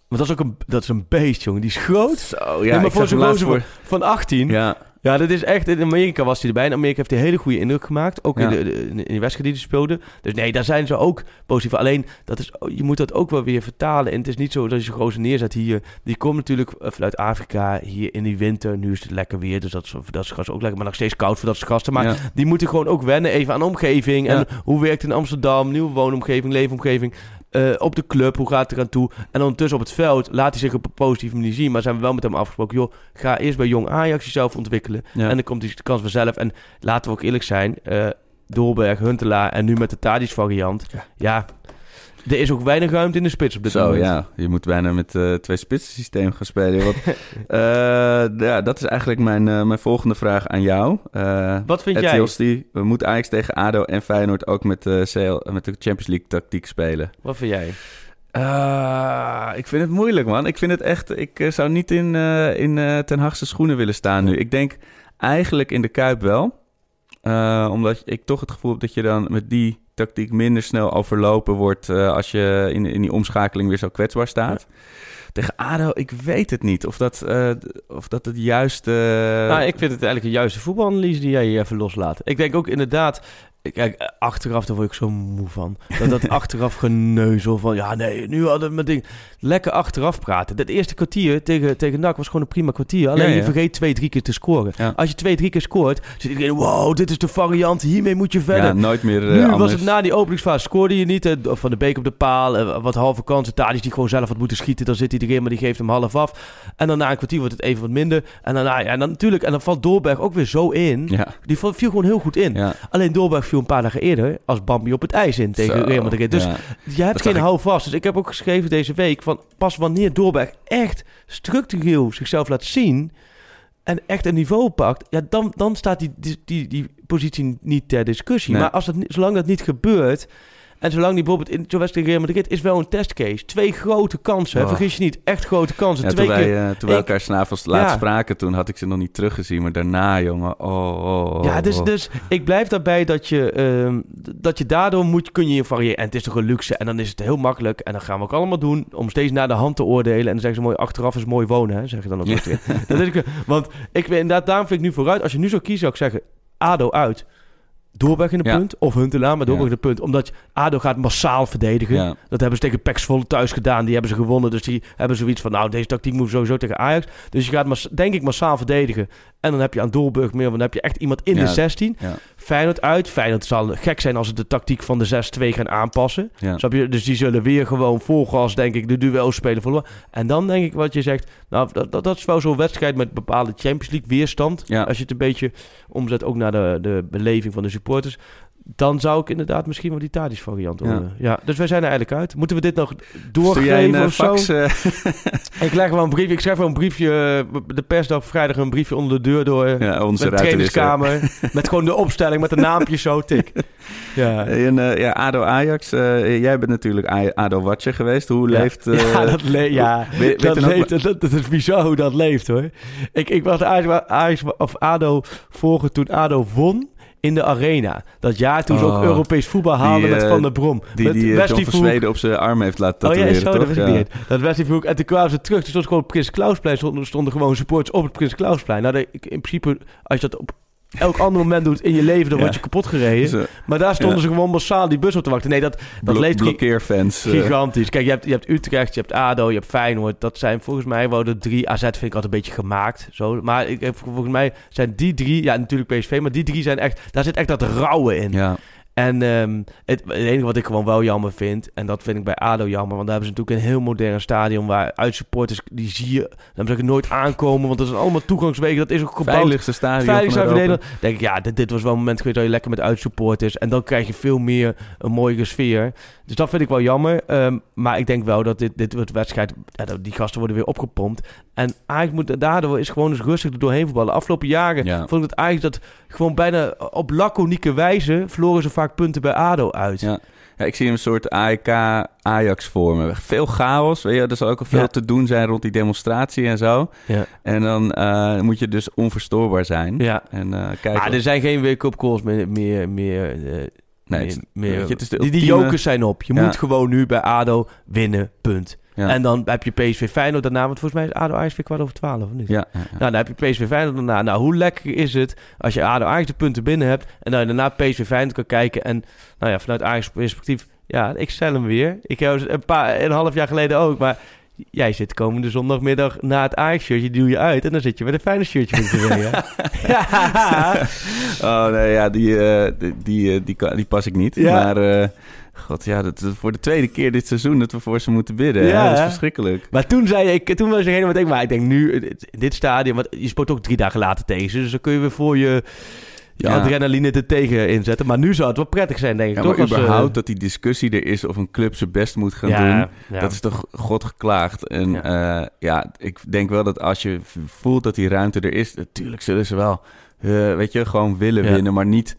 Maar dat is ook een, dat is een beest, jongen. Die is groot. zo, Ja, maar voor zo'n gozer voor... Van 18. Ja. Ja, dat is echt... In Amerika was hij erbij. In Amerika heeft hij een hele goede indruk gemaakt. Ook in, Ja. de, de- in de wedstrijd die hij speelde. Dus nee, daar zijn ze ook positief. Alleen, dat is, je moet dat ook wel weer vertalen. En het is niet zo dat je gozer neerzet hier. Die komt natuurlijk eh, vanuit Afrika hier in die winter. Nu is het lekker weer, dus dat is, dat is gasten ook lekker. Maar nog steeds koud voor dat soort gasten. Maar ja. die moeten gewoon ook wennen even aan de omgeving. Ja. En hoe werkt in Amsterdam, nieuwe woonomgeving, leefomgeving. Eh, op de club, hoe gaat het eraan toe? En ondertussen op het veld laat hij zich op een positieve manier zien. Maar zijn we wel met hem afgesproken, joh, ga eerst bij Jong Ajax jezelf ontwikkelen. Ja. En dan komt die de kans vanzelf. En laten we ook eerlijk zijn, eh Dolberg, Huntelaar en nu met de Tadic variant. Ja. Er is ook weinig ruimte in de spits op dit Zo, moment. ja. Je moet bijna met eh twee spitsen systeem gaan spelen. Want, eh, ja, dat is eigenlijk mijn, eh, mijn volgende vraag aan jou. Wat vind jij? We moeten Ajax tegen ADO en Feyenoord ook met, CL, met de Champions League tactiek spelen. Wat vind jij? Ik vind het moeilijk, man. Ik vind het echt... Ik zou niet in, in eh, Ten Hagse schoenen willen staan nu. Ik denk eigenlijk in de Kuip wel. Omdat ik toch het gevoel heb dat je dan met die tactiek minder snel overlopen wordt... eh, als je in, in die omschakeling weer zo kwetsbaar staat. Tegen ADO, ik weet het niet. Of dat, eh, of dat het juiste... Nou, ik vind het eigenlijk een juiste voetbalanalyse die jij hier even loslaat. Ik denk ook inderdaad... Kijk, eh, achteraf daar word ik zo moe van. Dat, dat achteraf geneuzel van... Ja, nee, nu hadden we mijn ding... Lekker achteraf praten. Dat eerste kwartier tegen, tegen NAC was gewoon een prima kwartier. Alleen Ja, ja. je vergeet twee, drie keer te scoren. Ja. Als je twee, drie keer scoort... zit iedereen... Wow, dit is de variant. Hiermee moet je verder. ja, nooit meer eh, Nu anders. was het na die openingsfase. Scoorde je niet. Van de Beek op de paal. eh, Wat halve kansen. Tadic die gewoon zelf had moeten schieten. Dan zit hij erin, maar die geeft hem half af. En dan na een kwartier wordt het even wat minder. En daarna, ja, en dan natuurlijk. En dan valt Doorberg ook weer zo in. Ja, Die viel gewoon heel goed in. Alleen Doorberg viel een paar dagen eerder als Bambi op het ijs in tegen Zo, Real Madrid. Dus ja. je hebt geen ik. houvast. Dus ik heb ook geschreven deze week van pas wanneer Doorberg echt structureel zichzelf laat zien en echt een niveau pakt, ja, dan, dan staat die, die, die, die positie niet ter discussie. Nee. Maar als dat, zolang dat niet gebeurt en zolang die bijvoorbeeld in zo'n wedstrijd Real Madrid is wel een testcase. Twee grote kansen, Oh. vergis je niet, echt grote kansen. Ja, Twee toen wij, keer. eh, toen wij elkaar s'avonds laatst Ja. spraken, toen had ik ze nog niet teruggezien. Maar daarna, jongen, oh, oh, oh, Ja, dus, oh. dus ik blijf daarbij dat je, ehm, dat je daardoor moet, kun je je variëren. En het is toch een luxe. En dan is het heel makkelijk. En dan gaan we ook allemaal doen om steeds naar de hand te oordelen. En dan zeggen ze mooi, achteraf is mooi wonen, hè, zeg je dan ook. Ja. weer. dat is, want ik inderdaad, daarom vind ik nu vooruit. Als je nu zou kiezen, zou ik zeggen, ADO uit. Doorberg in de Ja. punt. Of Huntelaar, maar Doorberg Ja. in de punt. Omdat ADO gaat massaal verdedigen. Ja. Dat hebben ze tegen Pax Volle thuis gedaan. Die hebben ze gewonnen. Dus die hebben zoiets van, nou, deze tactiek moet sowieso tegen Ajax. Dus je gaat, denk ik, massaal verdedigen. En dan heb je aan Doorburg meer, want dan heb je echt iemand in Ja. de 16. Ja. Feyenoord uit. Feyenoord zal gek zijn als ze de tactiek van de 6-2 gaan aanpassen. Ja. Dus die zullen weer gewoon vol gas, denk ik, de duel spelen. Voor... En dan denk ik wat je zegt, nou, dat, dat, dat is wel zo'n wedstrijd met bepaalde Champions League weerstand. Als je het een beetje omzet ook naar de, de beleving van de supporters. Dan zou ik inderdaad misschien wel die Tadic variant Ja. willen. Ja. Dus wij zijn er eigenlijk uit. Moeten we dit nog een doorgeven eh, of zo? fax? eh, Ik leg wel een brief. Ik schrijf wel een briefje. eh, De persdag vrijdag een briefje onder de deur door. eh, ja, onze met de er. trainingskamer. met gewoon de opstelling met de naampjes zo. Tik. Ja. En, eh, ja, ADO Ajax. eh, jij bent natuurlijk ADO Watcher geweest. Hoe Ja. leeft... eh, ja, dat, le ja. ook dat, dat is bizar hoe dat leeft hoor. Ik, ik was Ajax, Ajax of ADO volgen toen ADO won in de arena. Dat jaar toen ze ook Oh. Europees voetbal haalden Die, met eh, Van der Brom. Die, met die eh, Wesley John. Zweden op zijn arm heeft laten Oh ja, tatoeëren, zo, dat toch? Ja. Dat Wesley. En toen kwamen ze terug. Toen stond gewoon op Prins Klausplein. Stonden, stonden gewoon supporters op het Prins Klausplein. Nou, ik- in principe, als je dat op elk ander moment doet in je leven, dan Ja. word je kapot gereden. Dus, eh, maar daar stonden ja. ze gewoon massaal die bus op te wachten. Nee, dat, dat blo- leeft blokkeerfans. eh, gigantisch. Kijk, je hebt, je hebt Utrecht, je hebt ADO, je hebt Feyenoord. Dat zijn volgens mij wel de drie. AZ vind ik altijd een beetje gemaakt. Zo. Maar ik, heb- volgens mij zijn die drie, ja natuurlijk PSV, maar die drie zijn echt, daar zit echt dat rauwe in. ja. En ehm, het, het enige wat ik gewoon wel jammer vind, en dat vind ik bij ADO jammer, want daar hebben ze natuurlijk een heel modern stadion waar uitsupporters, die zie je, dan zeg ik nooit aankomen, want dat zijn allemaal toegangswegen, dat is ook gebouwd. Veiligste stadion Veilig van denk ik, ja, dit, dit was wel een moment geweest dat je lekker met uitsupporters, en dan krijg je veel meer een mooie sfeer. Dus dat vind ik wel jammer, ehm, maar ik denk wel dat dit, dit wordt wedstrijd, die gasten worden weer opgepompt. En eigenlijk moet daardoor is gewoon eens rustig er doorheen voetballen. Afgelopen jaren Ja. vond ik het eigenlijk dat gewoon bijna op laconieke wijze verloren ze vaak punten bij ADO uit. Ja. Ja, ik zie een soort AEK Ajax vormen. Veel chaos, weet je. Er zal ook al veel Ja. te doen zijn rond die demonstratie en zo. Ja. En dan eh, moet je dus onverstoorbaar zijn. Ja. En eh kijk, Ah, er zijn geen wake-up calls meer. meer, meer, eh, nee, meer, het, meer- weet je, het is de die, die jokers zijn op. Je Ja. moet gewoon nu bij ADO winnen, punt. Ja. En dan heb je PSV Feyenoord daarna. Want volgens mij is ADO Ajax weer kwart over twaalf, of niet? Ja. Nou, dan heb je PSV Feyenoord daarna. Nou, hoe lekker is het als je ADO Ajax de punten binnen hebt... en dan je daarna PSV Feyenoord kan kijken... en nou ja, vanuit Ajax perspectief... ja, ik stel hem weer. Ik heb een, paar, een half jaar geleden ook, maar... Jij zit komende zondagmiddag na het Ajax-shirtje, doe je uit... en dan zit je met een fijne shirtje met te ja. Oh nee, ja, die, eh, die, die, eh, die, die pas ik niet. Ja. Maar, eh, god, ja, dat is voor de tweede keer dit seizoen dat we voor ze moeten bidden. Ja, Ja, dat is verschrikkelijk. Maar toen zei ik, toen was ik helemaal denk, maar ik denk nu, in dit stadium, want je speelt ook drie dagen later tegen ze, dus dan kun je weer voor je, je Ja. adrenaline er tegen inzetten. Maar nu zou het wel prettig zijn, denk ik. Ja, toch? maar eh, überhaupt dat die discussie er is of een club zijn best moet gaan ja, doen. Dat is toch God geklaagd. En Ja. ja. ja, ik denk wel dat als je voelt dat die ruimte er is, natuurlijk zullen ze wel, eh, weet je, gewoon willen winnen, maar niet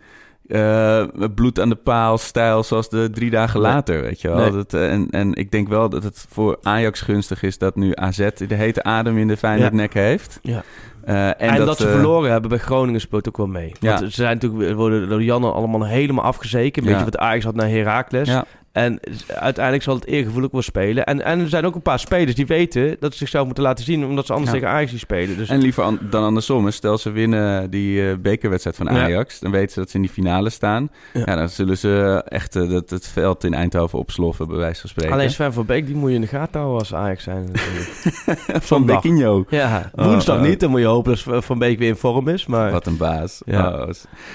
met bloed aan de paal stijl zoals de drie dagen Nee. later, weet je wel. Nee. Dat, eh, en, en ik denk wel dat het voor Ajax gunstig is dat nu AZ de hete adem in de Feyenoord Ja. nek heeft. Ja. Eh, en, En, dat, ze verloren hebben bij Groningen speelt ook wel mee. Ja. Want ze zijn natuurlijk worden door Janne allemaal helemaal afgezeken. Een Ja. beetje wat Ajax had naar Heracles. En uiteindelijk zal het eergevoel ook wel spelen. En, en er zijn ook een paar spelers die weten dat ze zichzelf moeten laten zien... omdat ze anders Ja. tegen Ajax spelen. Dus En liever an- dan andersom. hè. Stel ze winnen die eh, bekerwedstrijd van Ja. Ajax. Dan weten ze dat ze in die finale staan. Ja. Ja. dan zullen ze echt eh, dat, het veld in Eindhoven opsloffen, bij wijze van spreken. alleen Sven van Beek, die moet je in de gaten houden als Ajax zijn natuurlijk. van. Bekinho. Ja, Oh, woensdag oh. niet. Dan moet je hopen dat Van Beek weer in vorm is. Maar Wat een baas. Ja. Oh,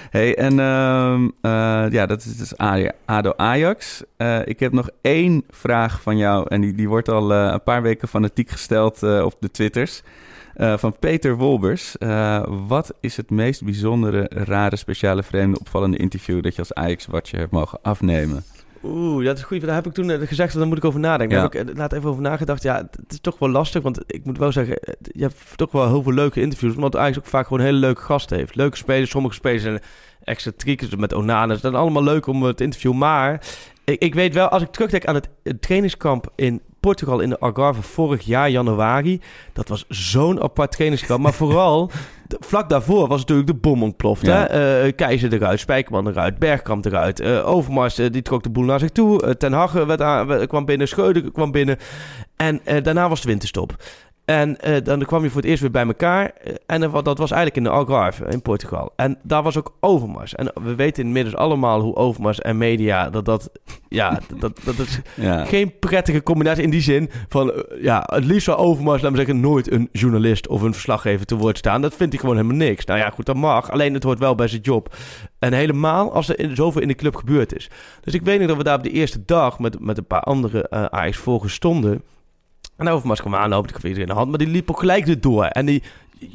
hey, en ehm, eh, ja, dat is dus ADO Ajax. Eh, ik heb nog één vraag van jou. En die, die wordt al eh, een paar weken fanatiek gesteld eh, op de Twitters. Van Peter Wolbers. Wat is het meest bijzondere, rare, speciale, vreemde, opvallende interview... dat je als Ajax-watcher hebt mogen afnemen? Oeh, dat is goed. Daar heb ik toen gezegd, daar moet ik over nadenken. Daar Ja. heb ik laat even over nagedacht. Ja, het is toch wel lastig, want ik moet wel zeggen, je hebt toch wel heel veel leuke interviews, omdat Ajax ook vaak gewoon hele leuke gasten heeft. Leuke spelers, sommige spelers zijn excentriek, met Onanes. Dat is allemaal leuk om te interviewen, maar ik, ik weet wel, als ik terugdenk aan het trainingskamp in Portugal in de Algarve vorig jaar, januari, dat was zo'n apart trainingskamp, maar vooral... Vlak daarvoor was natuurlijk de bom ontploft. Ja. Hè? Eh, Keizer eruit, Spijkerman eruit, Bergkamp eruit. eh, Overmars eh, die trok de boel naar zich toe. Ten Hag werd aan- werd- kwam binnen, Schreuder kwam binnen. En daarna was de winterstop. En eh, dan kwam je voor het eerst weer bij elkaar. Eh, en dat wa- dat was eigenlijk in de Algarve in Portugal. En daar was ook Overmars. En we weten inmiddels allemaal hoe Overmars en media... dat dat... Ja, dat, dat, is Ja. geen prettige combinatie in die zin van... eh, ja, het liefst zou Overmars, laten we zeggen... nooit een journalist of een verslaggever te woord staan. Dat vindt hij gewoon helemaal niks. Nou ja, goed, dat mag. Alleen het hoort wel bij zijn job. En helemaal als er in, zoveel in de club gebeurd is. Dus ik weet nog dat we daar op de eerste dag... met, met een paar andere uh, Ajax-volgers stonden... En Overmars kwam aanlopen, ik had iedereen in de hand, maar die liep ook gelijk erdoor. En die,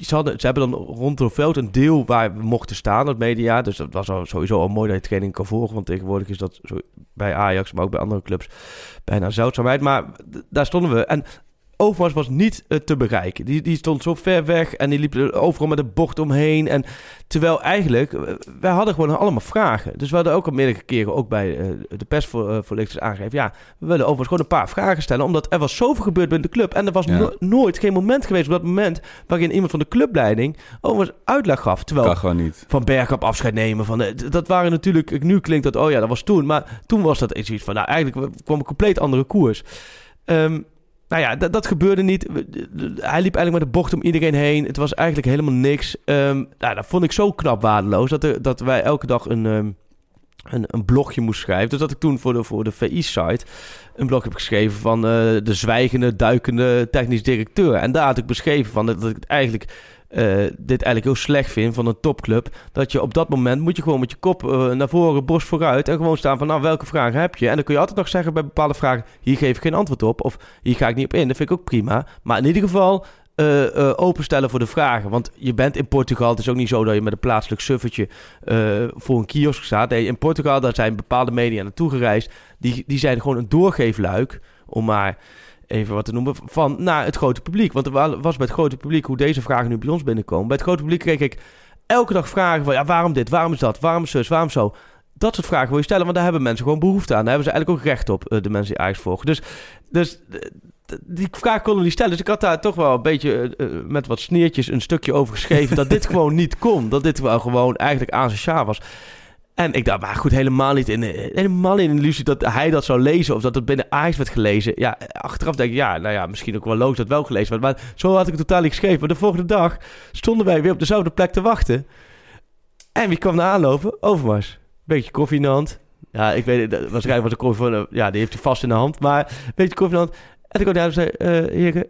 ze, hadden, ze hebben dan rond het veld een deel waar we mochten staan, het media. Dus dat was al sowieso al mooi dat je training kan volgen. Want tegenwoordig is dat bij Ajax, maar ook bij andere clubs, bijna zeldzaamheid. Maar daar stonden we. En Overmars was niet uh, te bereiken. Die, die stond zo ver weg en die liep er overal met een bocht omheen. En terwijl eigenlijk, uh, wij hadden gewoon allemaal vragen. Dus we hadden ook al meerdere keren ook bij uh, de persvoorlichters aangegeven. Ja, we willen overigens gewoon een paar vragen stellen. Omdat er was zoveel gebeurd binnen de club. En er was ja. no nooit geen moment geweest op dat moment waarin iemand van de clubleiding overigens uitleg gaf. Terwijl niet. van Bergkamp afscheid nemen. Van, dat waren natuurlijk, nu klinkt dat, oh ja, dat was toen. Maar toen was dat iets van, nou eigenlijk kwam een compleet andere koers. Um, nou ja, dat, dat gebeurde niet. Hij liep eigenlijk met de bocht om iedereen heen. Het was eigenlijk helemaal niks. Um, nou, dat vond ik zo knap waardeloos. Dat, er, dat wij elke dag een, um, een, een blogje moesten schrijven. Dus dat ik toen voor de, voor de VI-site een blog heb geschreven van uh, de zwijgende, duikende technisch directeur. En daar had ik beschreven van dat ik het eigenlijk uh, dit eigenlijk heel slecht vind van een topclub. Dat je op dat moment moet je gewoon met je kop uh, naar voren, borst vooruit. En gewoon staan van nou welke vragen heb je. En dan kun je altijd nog zeggen bij bepaalde vragen. Hier geef ik geen antwoord op. Of hier ga ik niet op in. Dat vind ik ook prima. Maar in ieder geval uh, openstellen voor de vragen. Want je bent in Portugal. Het is ook niet zo dat je met een plaatselijk suffertje voor een kiosk staat. Nee, in Portugal daar zijn bepaalde media naartoe gereisd. Die, die zijn gewoon een doorgeefluik. Om maar even wat te noemen, van naar het grote publiek. Want er was bij het grote publiek, hoe deze vragen nu bij ons binnenkomen. Bij het grote publiek kreeg ik elke dag vragen van, ja, waarom dit, waarom is dat, waarom zus, waarom zo. Dat soort vragen wil je stellen, want daar hebben mensen gewoon behoefte aan. Daar hebben ze eigenlijk ook recht op, de mensen die Ajax volgen. Dus, dus die vraag konden niet stellen. Dus ik had daar toch wel een beetje uh, met wat sneertjes een stukje over geschreven... dat dit gewoon niet kon. Dat dit wel gewoon eigenlijk asociaal was. En ik dacht, maar goed, helemaal niet in, helemaal niet in de illusie dat hij dat zou lezen of dat het binnen Ajax werd gelezen. Ja, achteraf denk ik, ja, nou ja, misschien ook wel logisch dat wel gelezen werd. Maar zo had ik het totaal niet geschreven. Maar de volgende dag stonden wij weer op dezelfde plek te wachten. En wie kwam er aanlopen? Overmars. Beetje koffie in de hand. Ja, ik weet het, waarschijnlijk was de koffie van, ja, die heeft hij vast in de hand. Maar beetje koffie in de hand. En toen kwam hij en zei, uh, heren,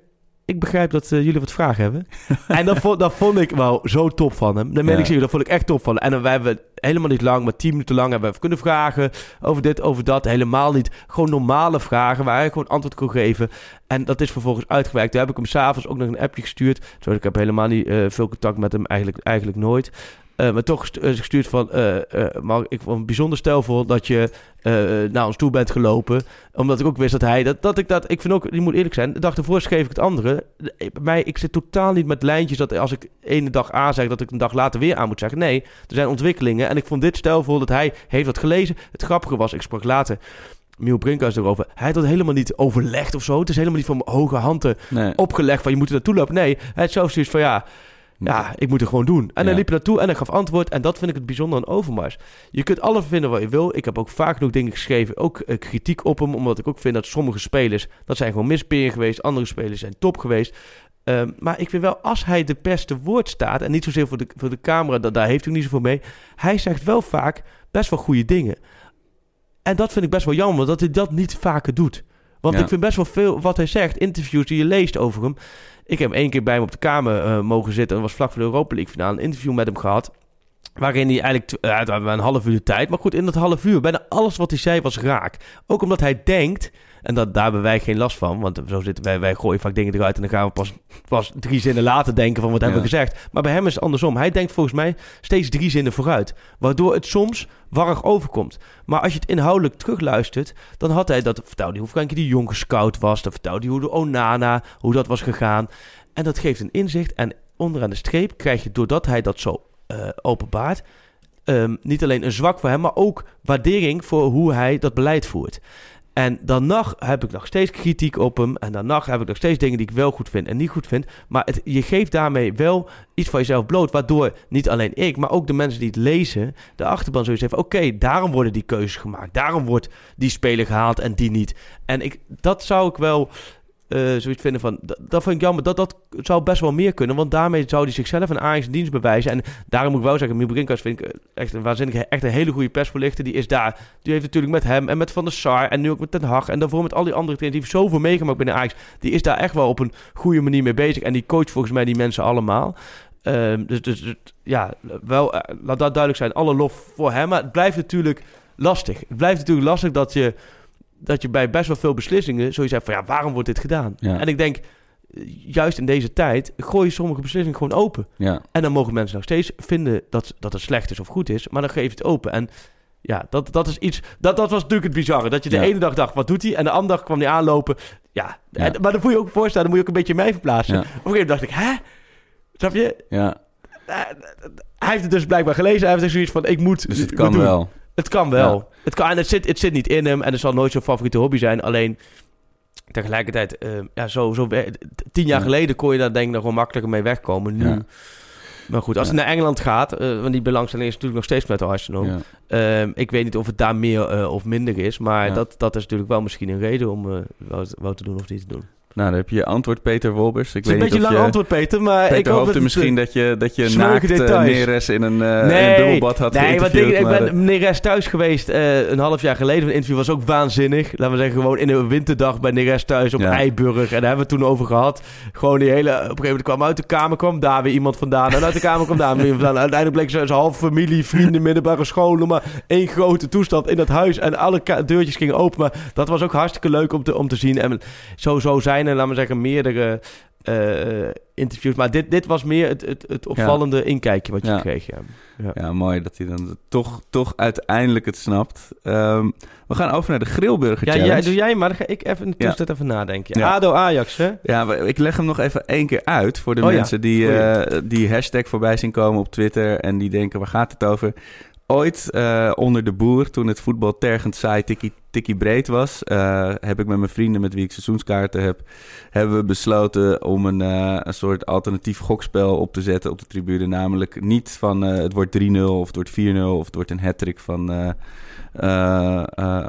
ik begrijp dat uh, jullie wat vragen hebben. en dat vond, dat vond ik wel zo top van hem. Dan meen ja. ik serieus, dat vond ik echt top van hem. En dan, wij hebben helemaal niet lang, maar tien minuten lang hebben we even kunnen vragen over dit, over dat. Helemaal niet. Gewoon normale vragen waar hij gewoon antwoord kon geven. En dat is vervolgens uitgewerkt. Toen heb ik hem s'avonds ook nog een appje gestuurd. Zo, ik heb helemaal niet uh, veel contact met hem, eigenlijk, eigenlijk nooit. Uh, maar toch gestuurd van, uh, uh, maar ik vond een bijzonder stelvol dat je naar ons toe bent gelopen. Omdat ik ook wist dat hij, dat, dat ik dat, ik vind ook, die moet eerlijk zijn, de dag ervoor schreef ik het andere. Bij mij, ik zit totaal niet met lijntjes dat als ik ene dag A zeg, dat ik een dag later weer aan moet zeggen. Nee, er zijn ontwikkelingen en ik vond dit stelvol dat hij heeft wat gelezen. Het grappige was, ik sprak later Miel Brinkhuis erover. Hij had dat helemaal niet overlegd of zo. Het is helemaal niet van hoge handen nee. opgelegd van je moet er naartoe lopen. Nee, hij had zoiets van ja... Ja, ik moet het gewoon doen. En dan liep hij naartoe en hij gaf antwoord. En dat vind ik het bijzonder aan Overmars. Je kunt alles vinden wat je wil. Ik heb ook vaak genoeg dingen geschreven. Ook uh, kritiek op hem. Omdat ik ook vind dat sommige spelers... Dat zijn gewoon misperen geweest. Andere spelers zijn top geweest. Um, maar ik vind wel, als hij de beste woord staat... En niet zozeer voor de, voor de camera, dat, daar heeft hij niet zoveel mee. Hij zegt wel vaak best wel goede dingen. En dat vind ik best wel jammer. Dat hij dat niet vaker doet. Want ja. ik vind best wel veel wat hij zegt. Interviews die je leest over hem ik heb één keer bij hem op de kamer uh, mogen zitten. En was vlak voor de Europa League finale een interview met hem gehad. Waarin hij eigenlijk, uh, een half uur de tijd. Maar goed, in dat half uur, bijna alles wat hij zei was raak. Ook omdat hij denkt, en dat, daar hebben wij geen last van. Want zo zitten wij, wij gooien vaak dingen eruit en dan gaan we pas, pas drie zinnen later denken van wat hebben we gezegd. Maar bij hem is het andersom. Hij denkt volgens mij steeds drie zinnen vooruit. Waardoor het soms warrig overkomt. Maar als je het inhoudelijk terugluistert, dan had hij dat vertelde hij hoe Frankie de Jong gescout was. Dan vertelde hij hoe de Onana, hoe dat was gegaan. En dat geeft een inzicht. En onderaan de streep krijg je, doordat hij dat zo uh, openbaart, um, niet alleen een zwak voor hem, maar ook waardering voor hoe hij dat beleid voert. En daarna heb ik nog steeds kritiek op hem. En daarna heb ik nog steeds dingen die ik wel goed vind en niet goed vind. Maar het, je geeft daarmee wel iets van jezelf bloot. Waardoor niet alleen ik, maar ook de mensen die het lezen, de achterban zoiets heeft. Oké, daarom worden die keuzes gemaakt. Daarom wordt die speler gehaald en die niet. En ik, dat zou ik wel uh, zoiets vinden van... Dat, vind ik jammer. Dat, dat zou best wel meer kunnen. Want daarmee zou hij zichzelf een Ajax dienst bewijzen. En daarom moet ik wel zeggen... Miel vind ik echt een waanzinnig... Echt een hele goede persvoorlichter. Die is daar. Die heeft natuurlijk met hem en met Van der Sar... En nu ook met Ten Hag. En daarvoor met al die andere trainers. Die heeft zoveel meegemaakt binnen Ajax. Die is daar echt wel op een goede manier mee bezig. En die coacht volgens mij die mensen allemaal. Um, dus, dus, dus, ja, wel, uh, laat dat duidelijk zijn. Alle lof voor hem. Maar het blijft natuurlijk lastig. Het blijft natuurlijk lastig dat je dat je bij best wel veel beslissingen zoiets hebt van ja, waarom wordt dit gedaan? En ik denk, juist in deze tijd, gooi je sommige beslissingen gewoon open. Ja. En dan mogen mensen nog steeds vinden dat, dat het slecht is of goed is, maar dan geef je het open. En ja, dat, dat is iets. Dat, dat was natuurlijk het bizarre. Dat je de ene dag dacht, wat doet hij? En de andere dag kwam hij aanlopen. Ja, En, maar dan moet je ook voorstellen, dan moet je ook een beetje mij verplaatsen. Op een gegeven moment dacht ik, hè? Snap je? Ja. Hij heeft het dus blijkbaar gelezen. Hij heeft zoiets van, ik moet. Dus het kan wel. Het kan wel. Ja. Het, kan, en het, zit, het zit niet in hem en het zal nooit zijn favoriete hobby zijn. Alleen tegelijkertijd, uh, ja, zo, zo, tien jaar ja. geleden kon je daar denk ik nog wel makkelijker mee wegkomen. Nu. Ja. Maar goed, als het naar Engeland gaat, uh, want die belangstelling is natuurlijk nog steeds met Arsenal. Uh, ik weet niet of het daar meer uh, of minder is, maar dat, dat is natuurlijk wel misschien een reden om wel, wel te doen of niet te doen. Nou, dan heb je je antwoord, Peter Wolbers. Ik Het is een beetje een lang je... antwoord, Peter, maar ik hoop hoopte dat het, misschien dat je, dat je naakt details. Neres in een, eh in een dubbelbad had nee, ik, ik ben Rest thuis geweest eh, een half jaar geleden. Een interview was ook waanzinnig. Laten we zeggen, gewoon in een winterdag bij meneer Rest thuis op Ja. Eiburg. En daar hebben we het toen over gehad. Gewoon die hele... Op een gegeven moment kwam uit de kamer, kwam daar weer iemand vandaan. En uit de kamer kwam daar weer iemand vandaan. Uiteindelijk bleek zijn half familie, vrienden, middelbare school. nog maar één grote toestand in dat huis. En alle deurtjes gingen open. Maar dat was ook hartstikke leuk om te, om te zien. En zo, zo zijn er, laten we zeggen, meerdere... eh, interviews, maar dit, dit was meer het, het, het opvallende inkijkje wat je Ja. kreeg. Ja. Ja. Ja, mooi dat hij dan toch, toch uiteindelijk het snapt. Ehm, we gaan over naar de Grillburger Ja, Challenge. jij, doe jij maar. Dan ga ik even in de tussentijd even nadenken. Ja. ADO Ajax, hè? Ja, ik leg hem nog even één keer uit voor de Oh mensen die, eh, die hashtag voorbij zien komen op Twitter en die denken, waar gaat het over? Ooit eh, onder de boer, toen het voetbal tergend saai tikkie, tikkie breed was, eh, heb ik met mijn vrienden met wie ik seizoenskaarten heb, hebben we besloten om een, eh, een soort alternatief gokspel op te zetten op de tribune. Namelijk niet van eh, het wordt 3-0 of het wordt 4-0 of het wordt een hat-trick van,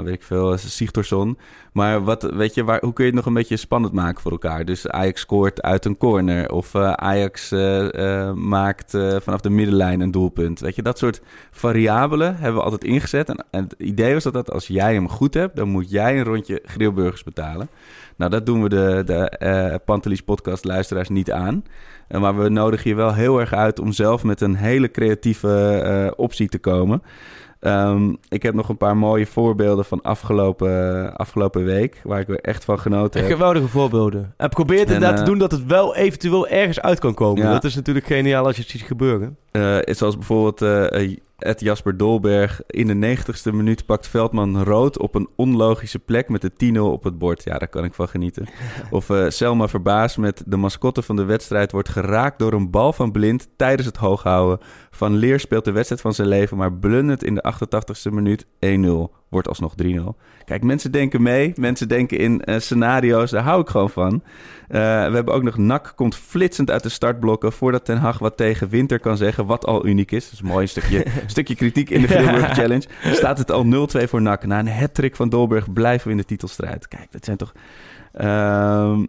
weet ik veel, Sigtorsson. Maar wat, weet je, waar, hoe kun je het nog een beetje spannend maken voor elkaar? Dus Ajax scoort uit een corner. Of eh, Ajax eh, eh, maakt eh, vanaf de middenlijn een doelpunt. Weet je, dat soort variabelen hebben we altijd ingezet. En, het idee was dat, als jij hem goed hebt, dan moet jij een rondje grillburgers betalen. Nou, dat doen we de, de eh Pantelis podcast luisteraars niet aan. Eh, maar we nodigen je wel heel erg uit om zelf met een hele creatieve eh, optie te komen. Ehm, ik heb nog een paar mooie voorbeelden van afgelopen, afgelopen week, waar ik er echt van genoten heb. Geweldige voorbeelden. En probeer het En, inderdaad eh, te doen dat het wel eventueel ergens uit kan komen. Ja. Dat is natuurlijk geniaal als je het ziet gebeuren. Eh, zoals bijvoorbeeld eh, eh, Ed Jasper Dolberg. In de 90ste minuut pakt Veldman rood op een onlogische plek met de 10-0 op het bord. Ja, daar kan ik van genieten. Of Selma Verbaas met de mascotte van de wedstrijd wordt geraakt door een bal van Blind tijdens het hooghouden. Van Leer speelt de wedstrijd van zijn leven, maar blundert in de 88ste minuut 1-0. Wordt alsnog 3-0. Kijk, mensen denken mee. Mensen denken in eh, scenario's. Daar hou ik gewoon van. Eh, we hebben ook nog NAC komt flitsend uit de startblokken... voordat Ten Hag wat tegen Winter kan zeggen... wat al uniek is. Dat is een mooi stukje, stukje kritiek in de Grilburg Challenge. Staat het al 0-2 voor NAC. Na een hat van Dolberg blijven we in de titelstrijd. Kijk, dat zijn toch... Ehm,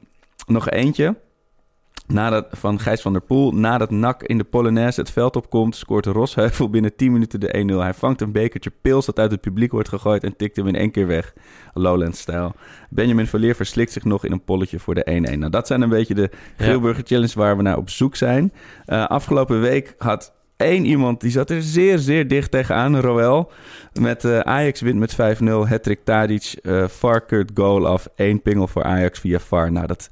nog eentje. Nadat, van Gijs van der Poel. Nadat NAC in de Polonaise het veld opkomt... scoort Rosheuvel binnen 10 minuten de 1-0. Hij vangt een bekertje pils dat uit het publiek wordt gegooid... en tikt hem in één keer weg. Lowlands-stijl. Benjamin Verleer verslikt zich nog in een polletje voor de 1-1. Nou, dat zijn een beetje de Grilburger Challenge waar we naar op zoek zijn. Eh, afgelopen week had één iemand, die zat er zeer, zeer dicht tegenaan, Roel. Met eh, Ajax wint met 5-0, Hattrick Tadic, eh VAR keurt goal af, één pingel voor Ajax via VAR. Nou, dat,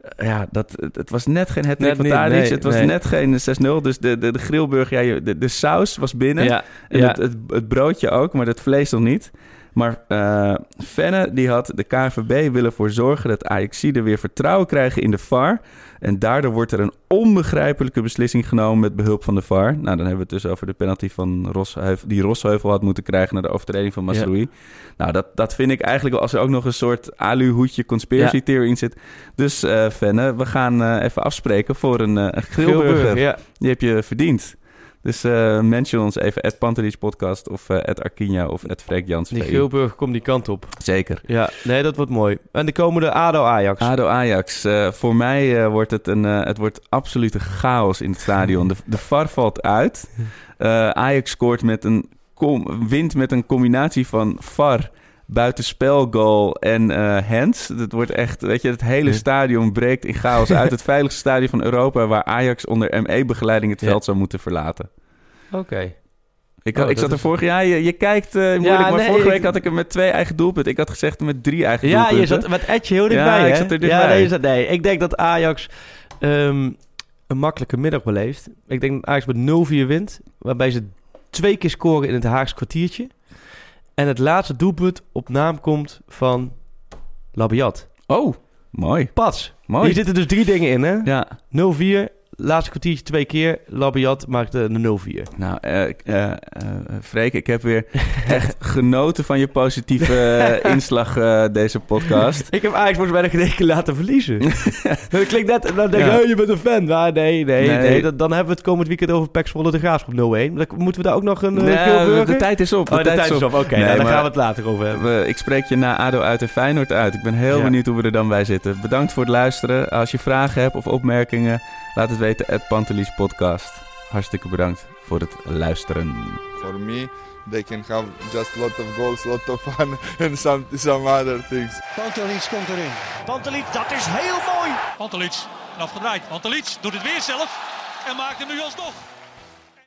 eh, ja, dat, het, was net geen Hattrick van Tadic, nee, het was nee. net geen 6-0. Dus de, de, de Grilburg, ja, de, de saus was binnen. Ja, En ja. het, het, het broodje ook, maar het vlees nog niet. Maar eh Fenne die had de KNVB willen voor zorgen dat Ajaxiden weer vertrouwen krijgen in de VAR. En daardoor wordt er een onbegrijpelijke beslissing genomen met behulp van de VAR. Nou, dan hebben we het dus over de penalty van Rosheuvel, die Rosheuvel had moeten krijgen naar de overtreding van Masroei. Nou, dat, dat vind ik eigenlijk wel als er ook nog een soort aluhoedje conspiracy Ja. theory in zit. Dus eh Fenne, we gaan eh, even afspreken voor een, een grillburger. Ja. Die heb je verdiend. Dus eh mention ons even at Podcast of eh at Arquinia of at Freek Jans. Die VI. Grilburg komt die kant op. Zeker. Ja, nee, dat wordt mooi. En de komende ADO Ajax. ADO Ajax. eh, voor mij eh, wordt het een eh, het wordt absolute chaos in het stadion. De, de VAR valt uit. Eh, Ajax scoort met een wint met een combinatie van VAR, buitenspelgoal en eh hands. Het wordt echt, weet je, het hele Ja. stadion breekt in chaos uit. Het veiligste stadion van Europa waar Ajax onder ME-begeleiding het Ja. veld zou moeten verlaten. Oké. Ik, Oh, ik dat zat er is- vorig jaar, je, je kijkt eh, moeilijk, maar nee, vorige ik- week had ik hem met twee eigen doelpunten. Ik had gezegd met drie eigen Ja, doelpunten. je zat met Etje heel dichtbij, Ja, ik zat er dichtbij. Ja, nee, zat- nee, ik denk dat Ajax ehm, een makkelijke middag beleeft. Ik denk dat Ajax met 0-4 wint, waarbij ze twee keer scoren in het Haagse kwartiertje. En het laatste doelpunt op naam komt van Labiat. Oh, mooi. Pas. Mooi. Hier zitten dus drie dingen in, hè? Ja, 0-4, laatste kwartiertje twee keer. Labiat maakte de 0-4. Nou, eh, Freek, ik heb weer echt genoten van je positieve inslag deze podcast. Ik heb Ajax volgens mij nog geen keer laten verliezen. dat klinkt net, dan denk je, Ja. oh, je bent een fan. Maar nee, nee, nee. Nee. dan, dan hebben we het komend weekend over Pax Volle de Graafschap 0-1. Dan moeten we daar ook nog een uh, Nee, de tijd is op. De Oh, de tijd is op. Oké, Nee, nou, daar maar- gaan we het later over hebben. Ik spreek je na ADO uit en Feyenoord uit. Ik ben heel Ja. benieuwd hoe we er dan bij zitten. Bedankt voor het luisteren. Als je vragen hebt of opmerkingen, laat het weten at Pantelis Podcast. Hartstikke bedankt voor het luisteren. For me, they can have just lot of goals, lot of fun, and some some other things. Pantelic komt erin. Pantelic, dat is heel mooi. Pantelic, afgedraaid. Pantelic doet het weer zelf en maakt hem nu alsnog.